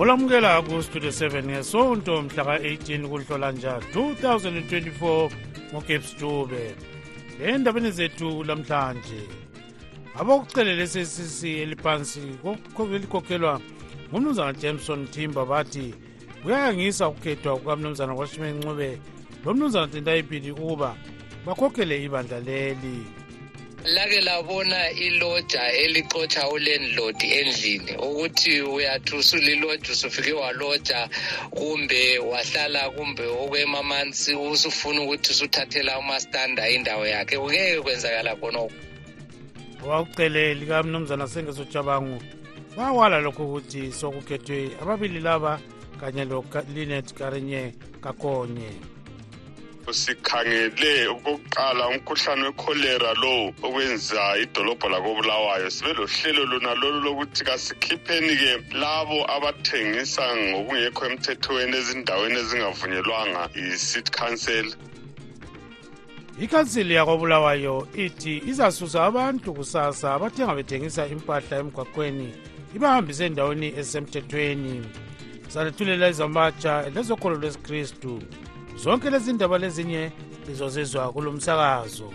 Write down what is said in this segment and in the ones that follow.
olamukela kustudio 7 ngesonto mhla ka-18 kunhlolanja 2024 ngogabes dube endabeni zethu lamhlanje abokucelela esesisi eliphansi elikhokhelwa ngumnumzana jameson timber bathi kuyayangisa ukukhethwa kukamnumzana kwashime ncube lomnumzana tentayipili ukuba bakhokhele ibandla leli lake labona iloja elixotsha ulandlord endlini ukuthi uyathi usuliloja usufike waloja kumbe wahlala kumbe okwemamansi usufuna ukuthi usuthathela umastanda indawo yakhe kungeke kwenzakala khonoko wakucele kamnumzana sengesojabangu bawala lokho ukuthi sokukhethwe ababili laba kanye lo-linet karinye kakonye sikhangele okokuqala umkhuhlane wekholera lowo okwenza idolobho lakobulawayo. Sibe lohlelo lona lolu lokuthi kasikhipheni-ke labo abathengisa ngokungekho emthethweni ezindaweni ezingavunyelwanga i-city council. Ikhansili yakobulawayo ithi izasusa abantu kusasa abathenga bethengisa impahla emgwaqweni ibahambise endaweni ezisemthethweni. Salethulela izamatsha lezokholo lwesikristu zonke lezi ndaba lezinye lizozizwa kulo msakazo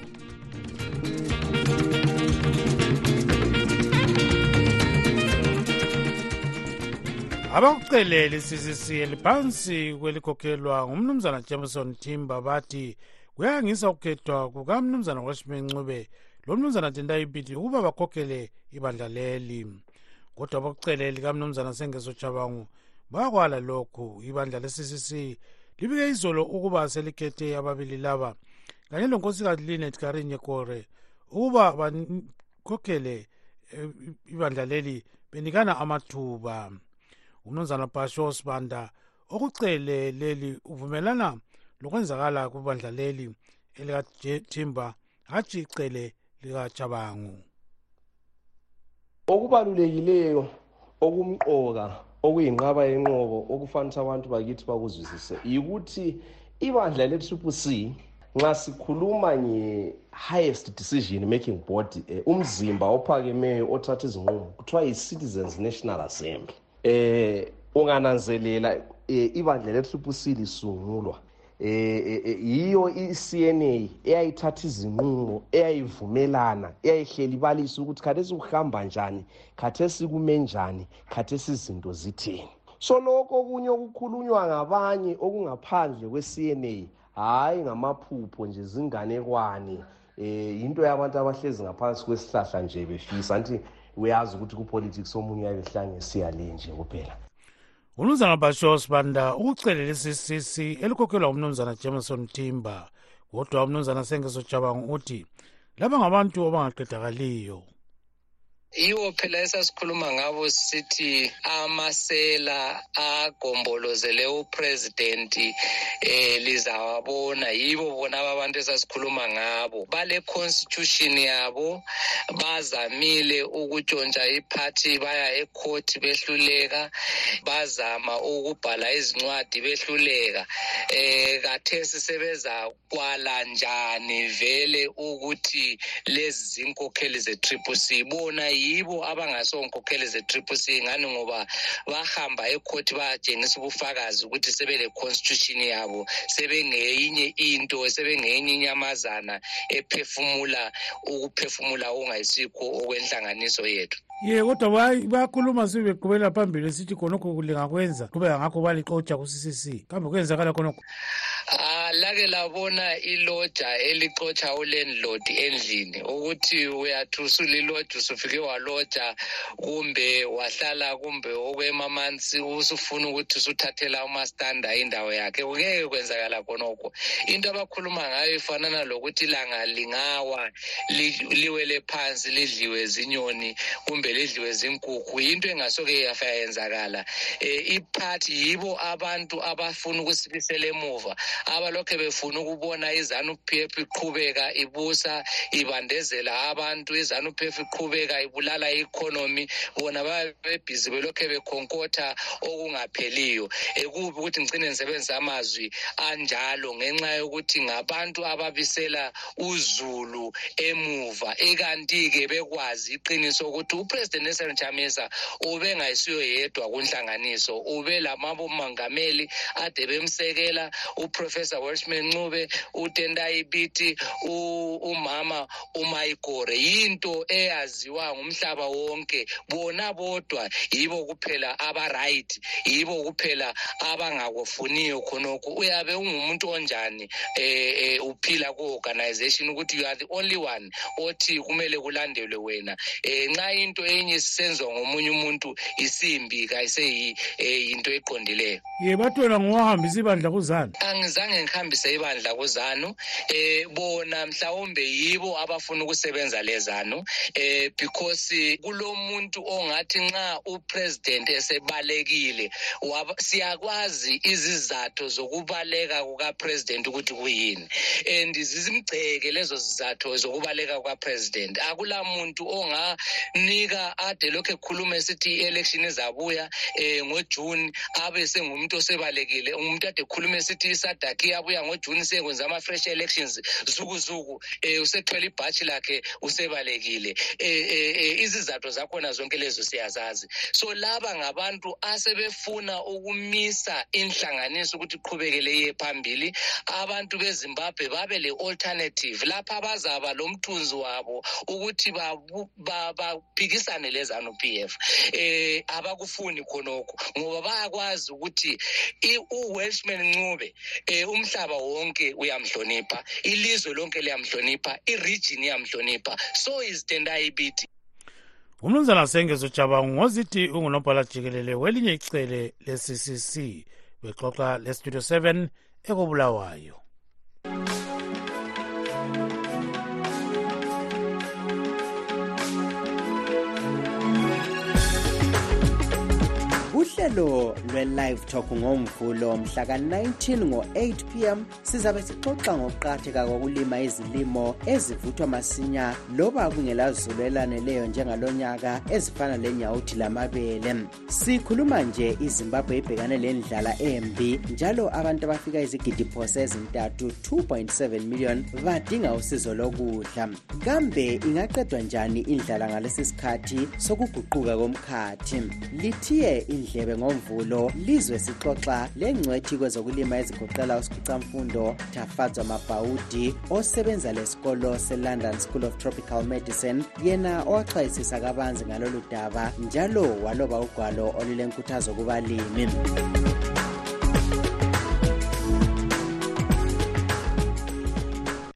abakucelela icccc eliphansi kwelikhokhelwa ngumnumzana jameson timber bathi kuyangisa ukukhethwa kukamnumzana washime ncube lomnumzana tentayipiti ukuba bakhokhele ibandla leli kodwa abakucele likamnumzana sengesojabangu bakwala lokhu ibandla le-ccc libike izolo ukuba selikhethe ababili laba. Kanye lonkosikazi linet karinye kore ukuba bakhokhele ibandla leli benikana amathuba. Umnumzana basho sibanda okucele leli uvumelana lokwenzakala kubandla leli elikathimba hatshi icele likajabangu okubalulekileyo okumqoka okuyinqaba yenqobo okufanisa abantu bakithi bakuzwisise yikuthi ibandla le-triple c nxa sikhuluma nge-highest decision making body um umzimba ophakemeyo othatha izinqumo kuthiwa yi-citizens national assembly um ungananzelela um ibandla le-triple c lisungulwa. eh yiyo i-CNA eyayithatha izinqumo eyayivumelana eyayihleli ibalisa ukuthi khathesi kuhamba njani khathesi kume njani khathesi izinto zitheni so lokho okunye okukhulunywa ngabanye okungaphandle kwe-CNA hhayi ngamaphupho nje zinganekwane eh into yabantu abahlezi ngaphansi kwesihlahla nje befisa. Anti uyazi ukuthi kupolitics omunye ayehlangesiya le nje kuphela umnumzana basho sibanda ukucelela i-ccc elikhokhelwa umnumzana jameson timber kodwa umnumzana sengesojabangu uthi laba ngabantu abangaqedakaliyo yiwo phela esasikhuluma ngabo sithi amasela agombolozele upresidenti eh lizawabona. Yibo bona abantu esasikhuluma ngabo. Bale constitution yabo bazamile ukutshontsha iphathi baya ecourt behluleka bazama ukubhala izincwadi behluleka. Eh kathesi sebezakwala njani vele ukuthi lezi zinkokheli ze-triple c? Bona yibo abangasonkokheli ze-triple c ngani ngoba bahamba ecourt bayatshengisa ubufakazi ukuthi sebele-constitution yabo sebengeyinye into sebengeyinye inyamazana ephefumula ukuphefumula okungayisikho okwenhlanganiso yethu. Ye kodwa bayakhuluma sibe beqhubela phambili sithi khonokho lingakwenza qhubeka ngakho balixotsha ku-ccc kambe kwenzakala khonokho lake labona iloja elixotsha ulandlord endlini ukuthi uyathi usuliloja usufike waloja kumbe wahlala kumbe okwemamansi usufuna ukuthi usuthathela umastanda indawo yakhe. Kungeke kwenzakala khonokho. Into abakhuluma ngayo ifanana lokuthi ilanga lingawa li- liwele phansi lidliwe zinyoni kumbe lidliwe zinkukhu. Into engasoke yafa yayenzakala um iphathi yibo abantu abafuna ukusibisela emuva. Abalokhu balokhe befuna ukubona izanu p f iqhubeka ibusa ibandezela abantu. izanu p f iqhubeka ibulala i-economy. Bona babebhizi belokhe bekhonkotha okungapheliyo. Ekubi ukuthi ngicine nisebenzisa amazwi anjalo ngenxa yokuthi ngabantu ababisela uzulu emuva. Ikanti-ke bekwazi iqiniso ukuthi upresident nelson chamisa ubengayisiyo yedwa kunhlanganiso. Ube lamabomongameli ade bemsekela uprofessor welshman ncube utendayi biti umama umayigore. Yinto eyaziwa ngumhlaba wonke. Bona bodwa yibo kuphela aba-right yibo kuphela abangakufuniyo khonokho. Uyabe ungumuntu onjani eh uphila ku-organization ukuthi you are the only one othi kumele kulandelwe wena? Eh nxa into enye sisenziwa ngomunye umuntu isimbi kayiseyinto eqondileyo. Ye bathi wena ngowahambisa ibandla kuzanu angizange ngihambise ibandla kuzanu. Eh bona mhlawumbe yibo abafuna ukusebenza lezanu. Eh because kulomuntu ongathi nxa upresident esebalekile siyakwazi izizathu zokubaleka kukapresident ukuthi kuyini. And zizimgceke lezo zizathu zokubaleka kukapresident. Akula muntu onganika ade lokhu ekhuluma esithi i-election izabuya um ngojuni abe sengumuntu osebalekile umuntu ade ekhuluma esithi isadaki iyabuya ngojuni sekwenza ama-fresh elections zukuzuku um usethwele ibhatshi lakhe usebalekile. Um izizathu zakhona zonke lezo siyazazi. So laba ngabantu asebefuna ukumisa inhlanganiso ukuthi iqhubekele iye phambili abantu bezimbabwe babe le-alternative lapha bazaba lo mthunzi wabo ukuthi baphikisane lezanu p f. Eh abakufuni khonokho ngoba bayakwazi ukuthi u-welshman ncube um umhlaba wonke uyamhlonipha ilizwe lonke liyamhlonipha iregion iyamhlonipha. So izitendayo ibithi umnumzana sengezo jabangu ngozithi ungunobhala jikelele welinye icele le-ccc bexoxa lestudio 7 ekobulawayo. Uhlelo lwe-live talk ngomvulo mhla ka-19 ngo-8 pm sizabe sixoxa ngokuqakatheka kokulima izilimo ezivuthwa masinya loba kungelazulu elaneleyo njengalo nyaka ezifana lenyawuthi lamabele. Sikhuluma nje izimbabwe ibhekane lendlala embi njalo abantu abafika izigidi phose ezintathu 2.7 million badinga usizo lokudla. Kambe ingaqedwa njani indlala ngalesi sikhathi sokuguquka komkhathi? Lithiye indlebe ngomvulo lizwe sixoxa lengcwethi kwezokulima ezigoqela usikhicamfundo tafadzwa mabhawudi osebenza lesikolo se-london school of tropical medicine. Yena owaxwayisisa kabanzi ngalolu daba njalo waloba ugwalo olulenkuthazo kubalimi.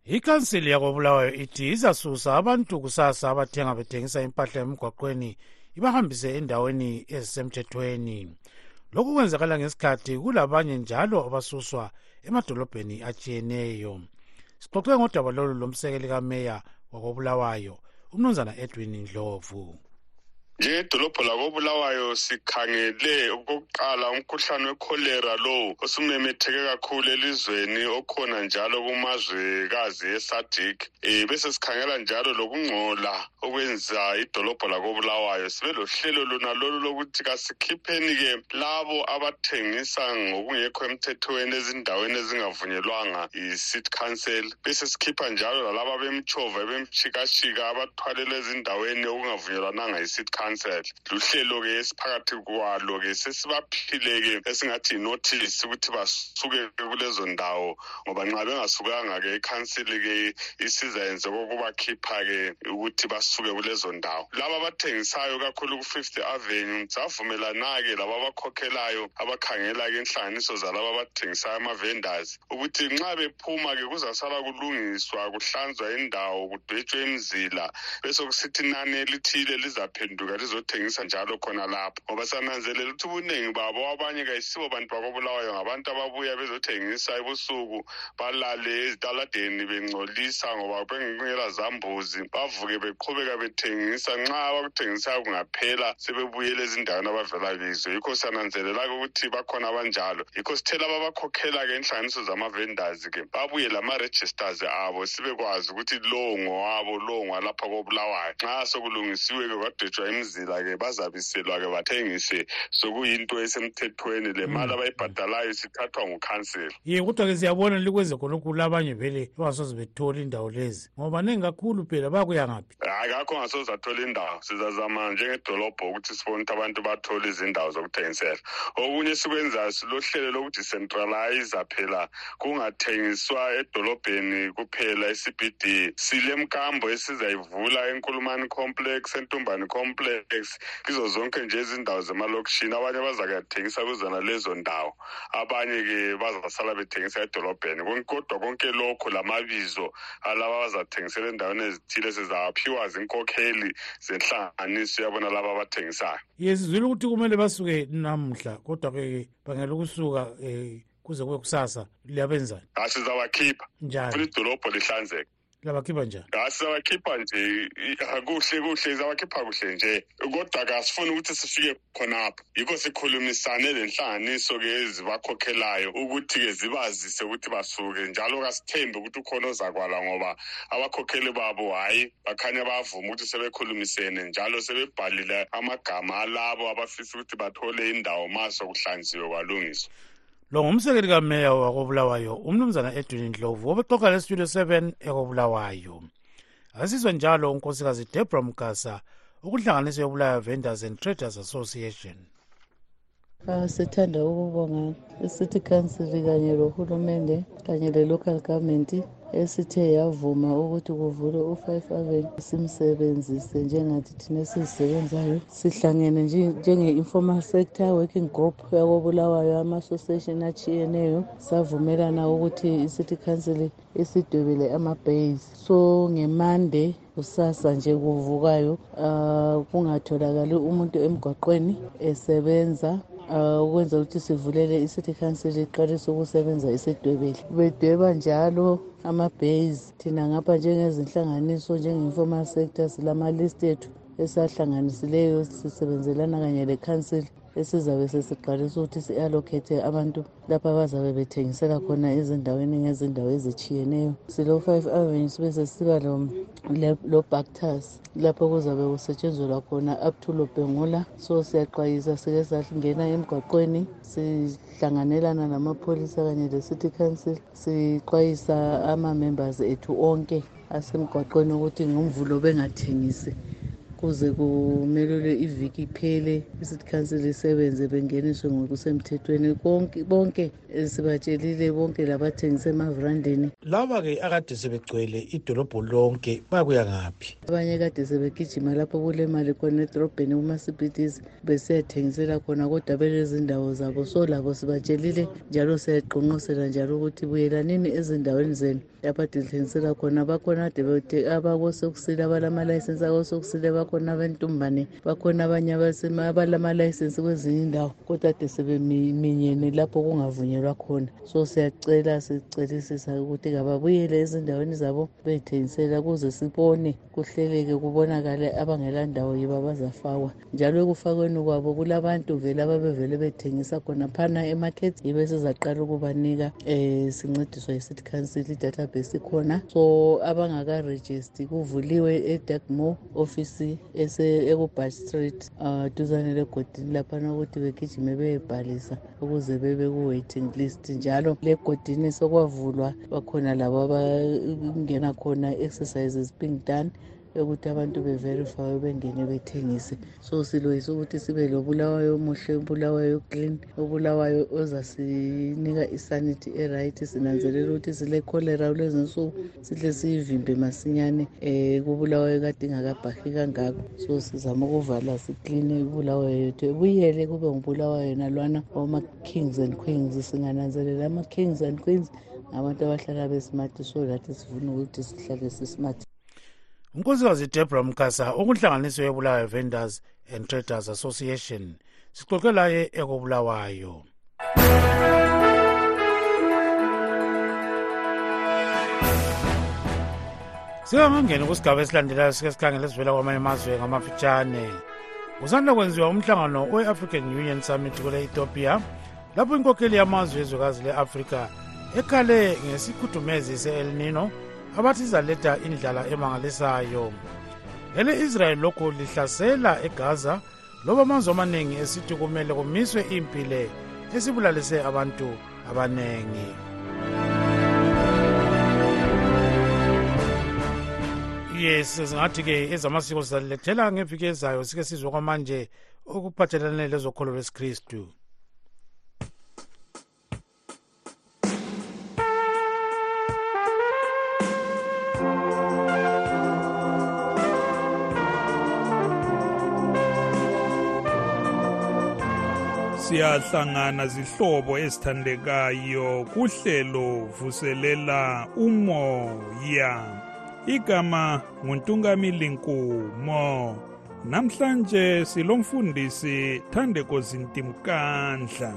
Ikhansili yakobulawayo ithi izasusa abantu kusasa abathenga bethengisa impahla emgwaqweni ibahambise endaweni ezisemthethweni. Lokhu kwenzakala ngesikhathi kulabanye njalo abasuswa emadolobheni atshiyeneyo. Sixoxe ngodaba lolu lomsekeli kameya wakobulawayo umnumzana edwin ndlovu njengedolobho lakobulawayo sikhangele okokuqala umkhuhlane wekholera lo osumemetheke kakhulu elizweni okhona njalo kumazwekazi esadik. Um bese sikhangela njalo lokungcola okwenza idolobho lakobulawayo. Sibe lohlelo lona lolu lokuthi kasikhipheni-ke labo abathengisa ngokungekho emthethweni ezindaweni ezingavunyelwanga yi-city council. Bese sikhipha njalo lalaba bemtshova bemshikashika abathwalela ezindaweni okungavunyelwananga yi-city council council luhlelo ke esiphakathi kwalo ke sesibaphile ke esingathi inotice ukuthi basuke kulezo ndawo ngoba nxa bengasukanga ke ikhansili ke isizayenze kokubakhipha ke ukuthi basuke kulezo ndawo. Laba abathengisayo kakhulu ku-fifth avenue savumelana ke laba abakhokhelayo abakhangela ke inhlanganiso zalaba abathengisayo ama-vendors ukuthi nxa bephuma ke kuzasala kulungiswa kuhlanzwa indawo kudwetshwe imizila besokusithi nani elithile lizaphenduka lizothengisa njalo khona lapho. Ngoba sananzelela ukuthi ubuningi babo abanye kayisibo bantu bakobulawayo ngabantu ababuya bezothengisa ebusuku balale ezitaladeni bengcolisa ngoba bengela zambuzi. Bavuke beqhubeka bethengisa nxa abakuthengisayo kungaphela sebebuyela ezindaweni abavela kizo. Yikho sananzelela-ke ukuthi bakhona abanjalo. Yikho sithela babakhokhela-ke inhlanganiso zama-vendors-ke babuye lama-registers abo sibekwazi ukuthi lowo ngowabo lowo ngwalapha kobulawayo. Nxa sokulungisiwe-ke kwadwetshwa imizila-ke bazabiselwa-ke bathengise sokuyinto esemthethweni. Le mali abayibhadalayo sithathwa ngukhansela ye kodwa-ke siyabona likwenze khonokhu labanye vele bangasoze bethole indawo lezi ngoba ningi kakhulu phela bakuya ngaphi? Hayi kakho ngasoze athola indawo sizazama njengedolobho ukuthi sibone ukuthi abantu bathole izindawo zokuthengisela. Okunye sikwenzayo silohlelo lokudecentralize phela kungathengiswa edolobheni kuphela e-cbd sile mkambo esizayivula enkulumani complex entumbani complex kizo zonke nje izindawo zemalokishini abanye bazakuyathengisa kuzona lezo ndawo. Abanye-ke bazasala bethengisa edolobheni. Kodwa konke lokho lamabizo alaba bazathengisela endaweni ezithile sizawaphiwa zinkokheli zenhlanganiso yabona laba abathengisayo. Ye sizwile ukuthi kumele basuke namuhla kodwa-ke bangela ukusuka um kuze kube kusasa liyabenzani? Asizawakhipha njani? Funa idolobho lihlanzeke labakhipha njani? Asizawakhipha nje. I- kuhle kuhle sizawakhipha kuhle nje. Kodwa-ke asifuni ukuthi sifike khonapho. Yikho sikhulumisane le nhlanganiso-ke ezibakhokhelayo ukuthi-ke zibazise ukuthi basuke. Njalo kasithembi ukuthi ukhona ozakwala ngoba abakhokheli babo hhayi bakhanya bavuma ukuthi sebekhulumisene. Njalo sebebhalile amagama alabo abafisa ukuthi bathole indawo ma sokuhlanziwe kwalungiswa lo ngumsekeli kameya wakobulawayo umnumzana edwin ndlovu obexoxa lestudio 7 ekobulawayo. Asizwe njalo unkosikazi debra mgasa ukuhlanganiso yobulawayo vendors and traders association. Sithanda ukubonga i-city council kanye lohulumende kanye le-local government esithe yavuma ukuthi kuvulwe u-five avenue simsebenzise njengathi thina esizisebenzayo sihlangene nje- njenge-informal sector working group yakobulawayo ama-association achiyeneyo savumelana ukuthi i-city council isidwebele ama-base. So ngemande kusasa nje kuvukayo uh, kungatholakali umuntu emgwaqweni esebenza uh, ukwenza ukuthi sivulele i-city council iqalise ukusebenza isedwebele bedweba njalo ama-base. Thina ngapha njengezinhlanganiso njenge-informal sector silama-list ethu esahlanganisileyo sisebenzelana kanye le-council esizabe sesiqalisa ukuthi si-allocate abantu lapho abazabe bethengisela khona ezindaweni ngezindawo ezitshiyeneyo. Silo-five avenue sibe sesiba lo- le- lo-bactus lapho kuzabe kusetshenzelwa khona up to lobhengula so siyaxwayisa sike sangena emgwaqweni sihlanganelana namapholisa kanye le-city council sixwayisa ama-members ethu onke asemgwaqweni ukuthi ngomvulo bengathengisi. Kuze kumelelwe iviki iphele i-city council isebenze bengeniswe ngokusemthethweni. Konke bonke eh, sibatshelile bonke labathengisa emavrandini laba-ke akade sebegcwele idolobho lonke bakuya ngaphi? Abanye kade sebegijima lapho kulemali khona edorobheni kuma-cbds besiyathengisela khona kodwa belezindawo zabo. So labo sibatshelile njalo siyaqonqosela njalo ukuthi buyelanini ezindaweni zenu. Lapho ade lithengisela khona bakhona ade bete- abakosokusile abalama-layisensi akosokusile bakhona abentumbane bakhona abanye abasema- abalama-layisensi kwezinye indawo kodwa ade sebeminyene lapho kungavunyelwa khona. So siyacela sicelisisa ukuthi kababuyele ezindaweni zabo beyithengisela ukuze sibone kuhleleke kubonakale abangela ndawo yibo abazafakwa. Njalo ekufakweni kwabo kulabantu vele ababevele bethengisa khona phana emarket yibo esizaqala ukubanika um sincediswa yi-city council i-database ikhona so abangakarejisti kuvuliwe edagmo office ekubush street um duzane legodini laphana ukuthi begijime beyebhalisa ukuze bebe ku-waiting list. Njalo legodini sokwavulwa bakhona labo abangena khona exercises being done yokuthi abantu beverifywe bengene bethengise. So siloyisa ukuthi sibe lobulawayo omuhle obulawayo clean obulawayo ozasinika isanity eright. Sinanzelela ukuthi sile-cholera kulezinsuku sihle siyivimbe masinyane um kubulawayo kade ingakabhahi kangako. So sizama ukuvala sikline ibulawayo yethu. Ebuyele kube ngubulawayo nalwana oma-kings and queens. Singananzelela ama-kings and queens ngabantu abahlala besimart so lathi sifuna ukuthi sihlale sismart unkosikazi debra mkhasa okunhlanganiso yebulawayo vendors and traders association sixoxe laye ekobulawayo. Singangangeni kusigaba esilandelayo sike sikhangele esivela kwamanye amazwe ngamafitshane. Kusanda kwenziwa umhlangano we-african union summit kule ethiopia lapho inkokheli yamazwe ezwekazi le-afrika ekhale ngesikhudumezi se-el nino abathi izaletha indlala emangalisayo. Ele-israyeli lokhu lihlasela egaza loba amazwe amaningi esithi kumele kumiswe impile esibulalise abantu abaningi yes singathi-ke ezamasiko sizalilethela ngeviki ezayo sike sizwe kwamanje okuphathelane lezokholo lwesikristu. Siyahlangana zihlobo ezithandekayo kuhlelo vuselela umoya. Igama nguntungamili nkumo namhlanje silomfundisi thandeko zintimkandla.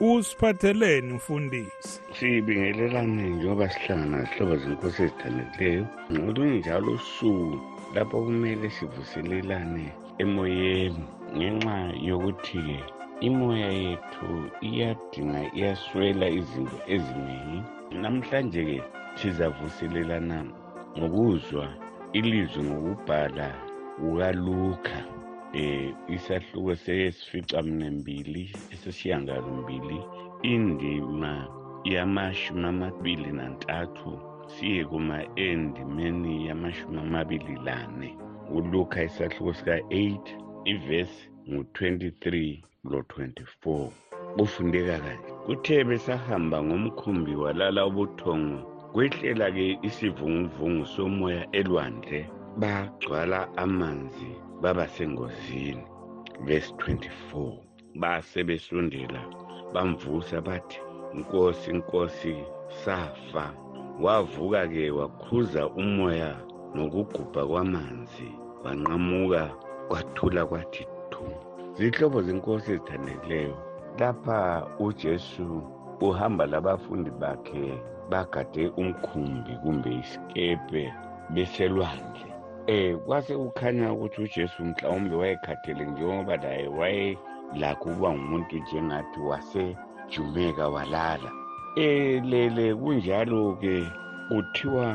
Usiphatheleni mfundisi. Sibingelelane njengoba sihlangana zihlobo zenkosi ezithandekileyo ngolunye njalo usuku lapho kumele sivuselelane emoyeni ngenxa yokuthi-ke imoya yethu iyadinga iyaswela izinto eziningi namhlanje-ke sizavuselelana ngokuzwa ilizwi ngokubhala kukaluka um isahluko sesificamnembili esesiyangalombili indima yamashumi amabili nantathu siye kuma endimeni yamashumi amabili lane uluka isahluko sika-8 ivesi ngu-23 lo-24 kufundeka kanje kuthe besahamba ngomkhumbi walala ubuthongo kwehlela-ke isivunguvungu somoya elwandle bagcwala amanzi baba sengozini. Verse 24 base besondela bamvusa bathi nkosi nkosi safa. Wavuka-ke wakhuza umoya nokugubha kwamanzi wanqamuka kwathula kwathi thu zihlobo zenkosi ezithandekileyo lapha ujesu uhamba labafundi bakhe bagade umkhumbi kumbe isikepe beselwandle. Eh kwase kukhanya ukuthi ujesu mhlawumbe wayekhathele njengoba laye wayelakho ukuba ngumuntu njengathi wasejumeka walala elele kunjalo-ke kuthiwa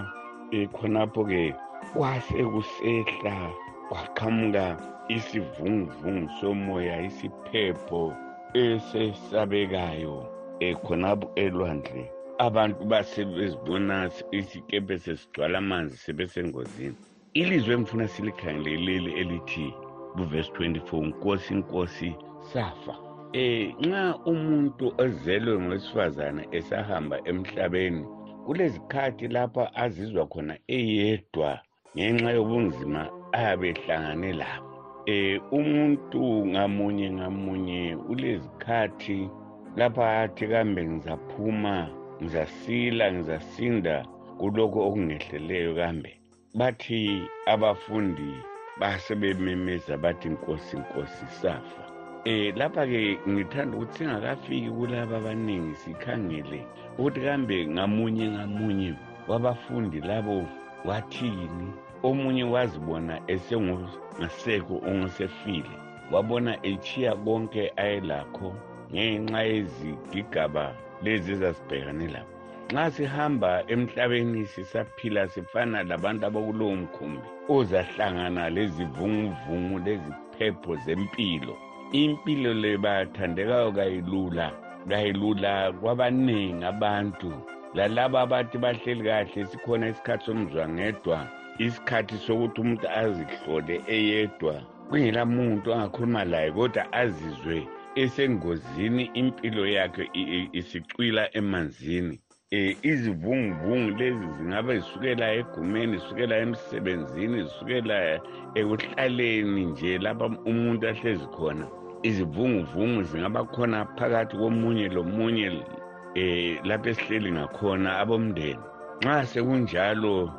eh, khonapho-ke kwase kusehla kwaqhamuka isivunguvungu somoya isiphepho esesabekayo eh, khonapho elwandle. Abantu basebezibona isikepe sesigcwala amanzi sebesengozini. Ilizwe emfuna silikhangeleleli elithi kuvesi 24 nkosi nkosi safa. Eh nxa umuntu ozelwe ngowesifazane esahamba emhlabeni kulezikhathi lapha azizwa khona eyedwa ngenxa yobunzima ayabe ehlangane labo eh umuntu ngamunye ngamunye ulezikhathi lapha athi kambe ngizaphuma ngizasila ngizasinda kulokho okungehleleyo kambe. Bathi abafundi basebememeza bathi nkosi nkosi safa. Eh lapha ke ngithanda ukuthi singakafiki kulaba abaningi sikhangele ukuthi kambe ngamunye ngamunye wabafundi labo wathini. Omunye wazibona esengasekho ongasefile. Wabona echiya konke ayelakho ngenxa yezigigaba lezi ezasibhekane labo nxa sihamba emhlabeni sisaphila sifana labantu abakulowo mkhumbi ozahlangana lezivunguvungu leziphepho zempilo. Impilo le bathandekayo kayilula kayilula kwabaningi abantu. Lalaba abathi bahleli kahle sikhona isikhathi somzwangedwa isikhathi sokuthi umuntu azihlole eyedwa kungela muntu angakhuluma laye kodwa azizwe esengozini impilo yakhe isicwila emanzini. Eh izivunguvungu lezi zingabe zisukela egumeni zisukela emsebenzini zisukela ekuhlaleni nje lapha umuntu ahlezi khona. Izivunguvungu zingaba khona phakathi komunye lomunye eh lapho esihleli ngakhona abomndeni nxa sekunjalo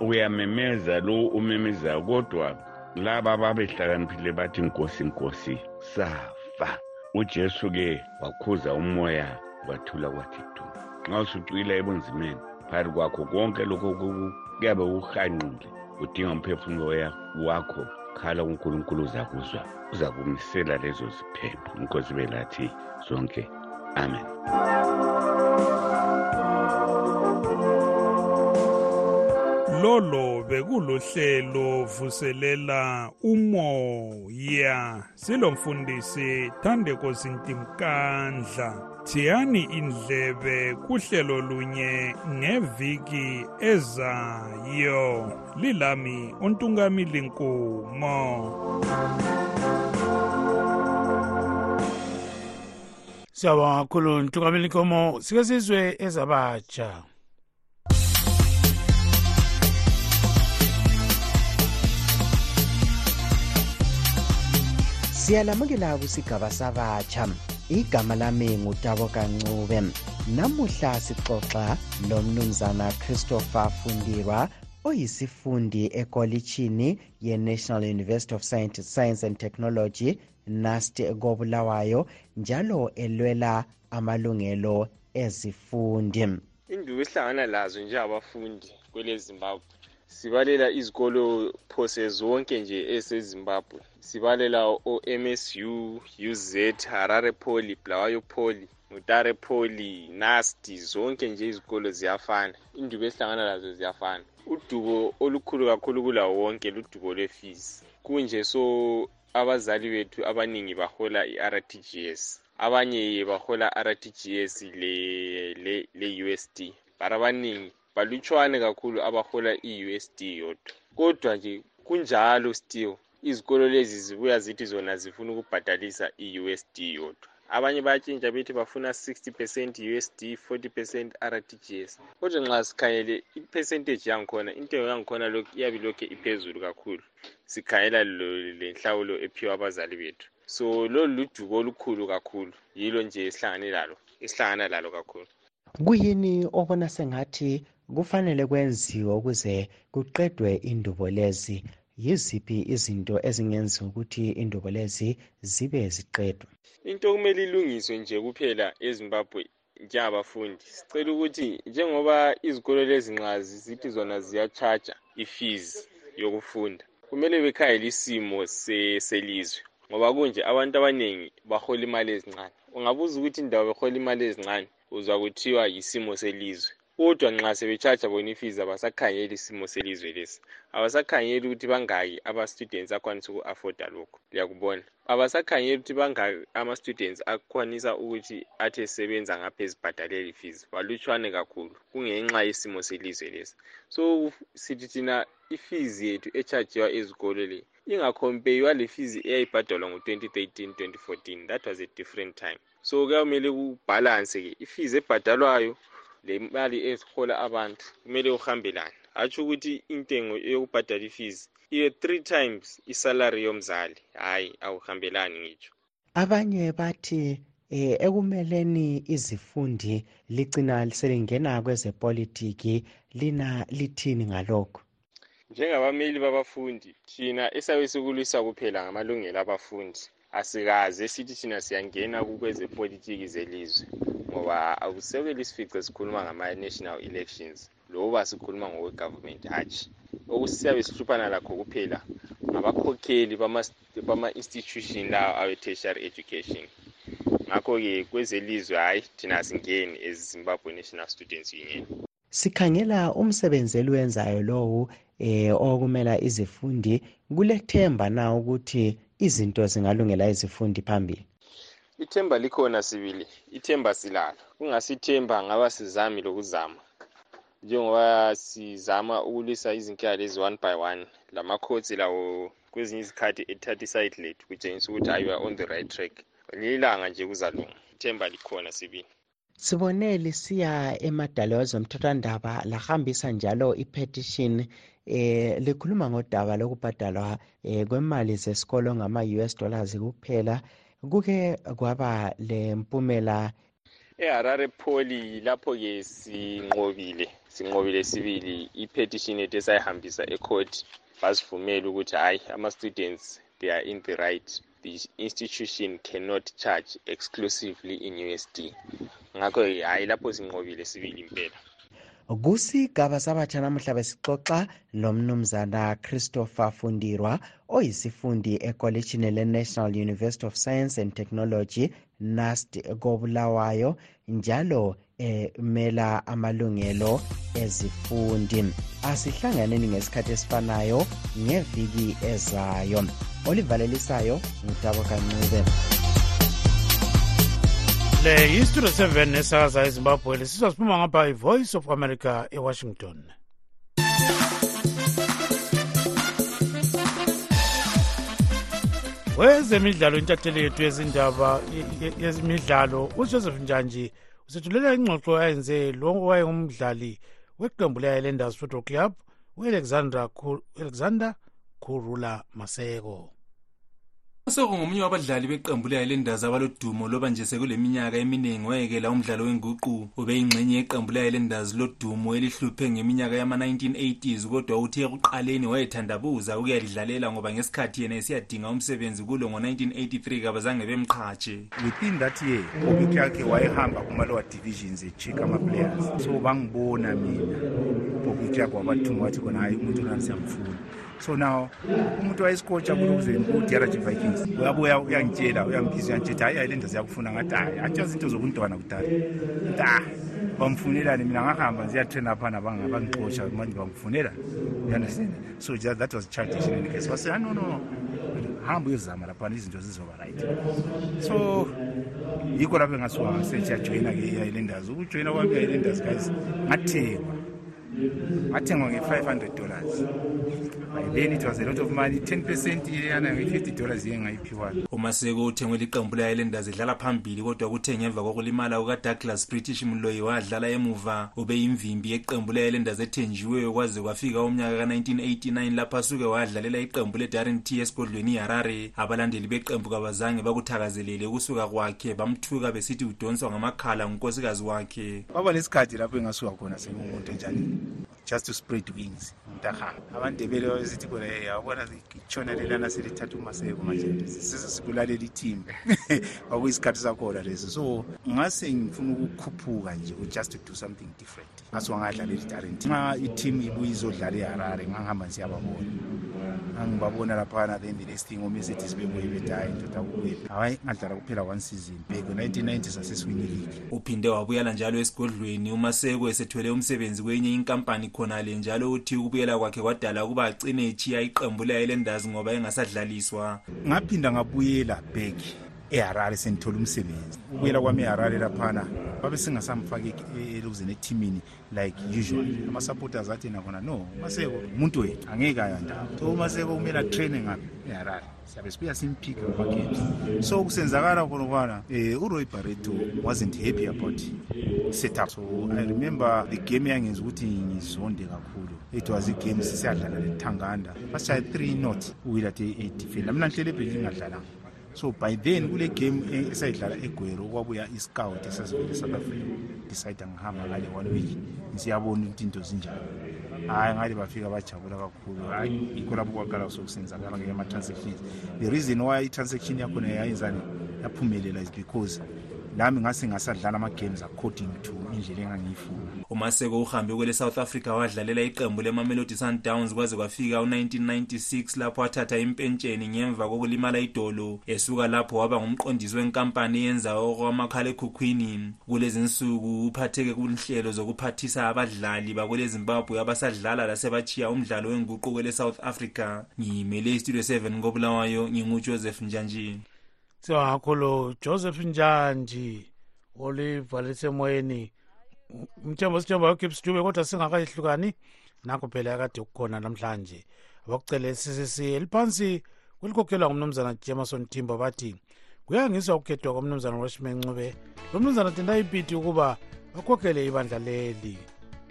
uyamemeza lo umemezayo kodwa laba ababehlakaniphile bathi nkosi nkosi safa. Ujesu-ke wakhuza umoya kwathula kwathi du nxa usucwila ebunzimeni phakathi kwakho konke lokho kuyabe kuhanqile udinga umphefumulo wakho khala kunkulunkulu uzakuzwa uzakumisela lezo ziphepho. Inkosi belathi zonke amen. Lolo bekulohlelo vuselela umoya. Silomfundisi Thandeko Sintimkandla thiyani indlebe kuhlelo lunye ngeviki ezayo. Lilami untungamili nkumo siyabonga kakhulu ntungameli nkomo. Sike sizwe ezabatsha. Siyalamukela kusigaba sabatsha. Igama lami ngutabo kancube. Namuhla sixoxa lomnumzana christopher fundirwa oyisifundi ekolitshini ye-national university of science, science and technology nast kobulawayo njalo elwela amalungelo ezifundi. Indubo esihlangana lazo njengabafundi kwele zimbabwe sibalela izikolo phose zonke nje esezimbabwe. Sibalela o-msu uz harare poly blawayo poly mutare poly nasti zonke nje izikolo ziyafana. Indubo esihlangana lazo ziyafana. Udubo olukhulu kakhulu kulawo wonke ludubo lwefees. Kunje so abazali bethu abaningi bahola i-rtgs abanye bahola rtgs le-usd le, le bara abaningi balutshwane kakhulu abahola i-usd yodwa. Kodwa nje kunjalo still izikolo lezi zibuya zithi zona zifuna ukubhadalisa i-usd yodwa. Abanye bayatshintsha bethi bafuna 60 percent usd 40 percent rtgs kodwa nxa sikhangele ipercentage yangikhona intengo yangikhona iyabe lokhu iphezulu kakhulu. Sikhangela lenhlawulo ephiwa abazali bethu. So lolu ludubo olukhulu kakhulu yilo nje esihlangane lalo esihlangana lalo kakhulu. Kuyini obona sengathi kufanele kwenziwe ukuze kuqedwe indubo lezi. Yiziphi izinto ezingenziwa ukuthi indubo lezi zibe ziqedwe? Into okumele ilungiswe nje kuphela ezimbabwe njengabafundi sicela ukuthi njengoba izikolo lezi nxa zithi zona ziyatshaja ifees yokufunda kumele bekhangele isimo selizwe ngoba kunje abantu abaningi bahola imali ezincane. Ungabuza ukuthi indawo behola imali ezincane uzwa kuthiwa yisimo selizwe. Kodwa nxa sebetshaja bona ifees abasakhangeli isimo selizwe lesi. Abasakhangeli ukuthi bangaki ama-students akwanisa uku-afforda lokhu. Liyakubona abasakhangeli ukuthi bangaki ama-students akwanisa ukuthi athi esebenza ngapha ezibhadalela ifees. Balutshwane kakhulu kungenxa yesimo selizwe lesi. So sithi thina ifees yethu echajiwa ezikolo le ingakhompeywa le fees eyayibhadalwa ngo-2013 2014 that was a different time. So kuyamele kubhalanse-ke ifees ebhadalwayo le mali ezihola abantu kumele uhambelane. Hatsho ukuthi intengo yokubhadala ifees iye three times isalary yomzali. Hhayi awuhambelani ngitsho abanye bathi eh ekumeleni izifundi ligcina selingena kwezepolitiki lina lithini ngalokho? Njengabameli babafundi thina esabe sikulwisa kuphela ngamalungelo abafundi. Asikaze sithi thina siyangena kukwezepolitiki zelizwe ngoba akusekeli isifice sikhuluma ngama-national elections loba sikhuluma ngokwe-government hatshi. Okusiyabe sihluphana lakho kuphela ngabakhokheli bama-institution lawo awe-tertiary education. Ngakho-ke kwezelizwe hhayi thina asingeni ezimbabwe national students union. Sikhangela umsebenzi eliwenzayo lowu eh okumela izifundi kulethemba na ukuthi izinto zingalungela izifundi phambili? Ithemba likhona sibili. Ithemba silalo kungasithemba ngaba sizami lokuzama. Njengoba sizama ukulwisa izinkinga lezi one by one lamakhotsi lawo kwezinye izikhathi ethatha iside lethu kutshengisa ukuthi ayiwa on the right track. Lilanga nje kuzalunga. Ithemba likhona sibili. Sibone lisiya emadala ezomthethwandaba lahambisa njalo ipetition eh likhuluma ngodaba lokubhadalwa eh, kwemali zesikolo ngama-us dollars kuphela. Kuke kwaba lempumela eharare poli lapho-ke sinqobile sinqobile sibili. I-petition yethu esayihambisa ecourt basivumela ukuthi hhayi ama-students they are in the right. The institution cannot charge exclusively in usd ngakho-ke hhayi lapho sinqobile sibili impela. Kusigaba sabatsha namuhla besixoxa lomnumzana christopher fundirwa oyisifundi ekolitshini le-national university of science and technology nast kobulawayo njalo emela amalungelo ezifundi. Asihlanganeni ngesikhathi esifanayo ngeviki ezayo. Olivalelisayo ngutabo kancube. Le yistudio 7 esakaza ezimbabwe lesizwa siphuma ngapha i-voice of america ewashington. Wezemidlalo intatheli yethu yezindaba yezimidlalo ujoseph njanji usethulela ingxoxo ayenze lo owayengumdlali weqembu le-islanders football club u-alexander kurula maseko sekungomunye wabadlali beqembu le-highlanders abalodumo loba nje sekuleminyaka eminingi wayekela umdlalo wenguqu ubeyingxenye yeqembu le-highlanders lodumo elihluphe ngeminyaka yama-1980s kodwa uthe ekuqaleni wayethandabuza ukuyalidlalela ngoba ngesikhathi yena esiyadinga umsebenzi kulo ngo-1983 kabazange bemqhatshe. Within that year clark wayehamba kuma-lower divisions echika ama-players. So bangibona mina clark wabathuma wathi khona hayi umuntu lana siyamfuna so now umuntu wayesikotsha ku-drg vikings. Uyabuya uyangitshela uyangibhiza uyangitshetha hayi ayilenda ziyakufuna ngathi hayi atsha zinto zobuntwana kudala. Nti ah bamfunelani mina ngahamba ziyatraina phana bangixotsha manje bamfunela. You understand? So just, that was childish in any case. Wase no no hamba uyozama laphana izinto zizoba right. So yikho lapho engasuka ngasetshiyajoyina-ke i-islanders. Ukujoyina kwami i-islanders guys ngathengwa. Ngathengwa nge-500 dollars. by then it was a lot of money. 10 percent yana nge-50 dollars iye ngayiphiwayo. Umaseko uthengwe liqembu le-islanders idlala phambili kodwa kuthe ngemva kokulimala kukadouglas british mloyi wadlala emuva ubeyimvimbi yeqembu le-islanders ethenjiweyo kwaze kwafika umnyaka ka-1989 lapho asuke wadlalela iqembu le-darren t esigodlweni iharare abalandeli beqembu kabazange bakuthakazelele ukusuka kwakhe bamthuka besithi udonswa ngamakhala ngunkosikazi wakhe. Kwaba lesikhathi lapho engasuka khona sengumuntu enjani just to spread wings. Mntahamba abandebele babesithi khona hey yabona itshona lelana selithatha umaseko manje? Sibulalela ithimba. Kwakuyisikhathi sakhona leso. So ngase ngifuna ukukhuphuka nje just to do something different. Ngasuka ngadlalela itarent nxa iteam ibuye izodlala iharare ngangihamba nisiyababona angibabona laphana then the next thing omesithi sibebuye bethi hayi ndoda kuwephi hayi ngadlala kuphela one season. Bheko 1990 sasesiwini league. Uphinde wabuyela njalo esigodlweni. Umaseko esethwele umsebenzi kwenye inkampani khonale njalo uthi ukubuyela kwakhe kwadala ukuba agcine echiya iqembu le-islanders ngoba engasadlaliswa ngaphinda ngabuyela back eharare sengithola umsebenzi. Ukuyela kwami eharare laphana babe singasamfaki elokuzeni ethimini like usually ama-supporters athi nakhona no umaseko umuntu wethu angeke ayanda so umaseko kumele atraine ngaphi eharare. Siyabe sibuya simphike ngama-games so kusenzakala khona kwana um uroy barreto wasn't happy about setup. So i remember the game yangenza ukuthi ngizonde kakhulu. It was igame sisiyadlala lethanganda basishaye three not uwila the edifenda mina nhlele ebheli ngingadlalanga so by then kule game esayidlala egwero okwabuya iscout esasivele south africa. Decide ngihamba ngale one week. Siyabona ukuthi into zinjani hayi ngale bafika bajabula kakhulu. Hayi yikho lapho kwaqala sokusenzakala ngeke ama-transactions the reason why i-transaction yakhona yayenzani yaphumelela is because nami ngase ngasadlala ama-games according to indlela engangiyifuna. Umaseko uhambe kwele south africa wadlalela iqembu lemamelodi sundowns kwaze kwafika u-1996 lapho wathatha impentsheni ngemva kokulimala idolo esuka lapho waba ngumqondisi wenkampani eyenza okwamakhalekhukhwini kulezi nsuku uphatheke kunhlelo zokuphathisa abadlali bakwele zimbabwe abasadlala lasebachiya umdlalo wenguquko kwele south africa. Ngiyimele istudio 7 kobulawayo ngingujoseph njanjini sibonga kakhulu joseph njanji olivalise emoyeni umthembo sithemba yokip stube kodwa singakayihlukani. Nakho phela akade kukhona namhlanje. Abakucele ccc eliphansi kulikhokhelwa ngumnumzana jemason timbo bathi kuyangiswa ukukhethwa komnumzana roshman ncube. Lo mnumzana tenda ipiti ukuba bakhokhele ibandla leli.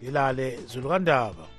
Lilale zulukandaba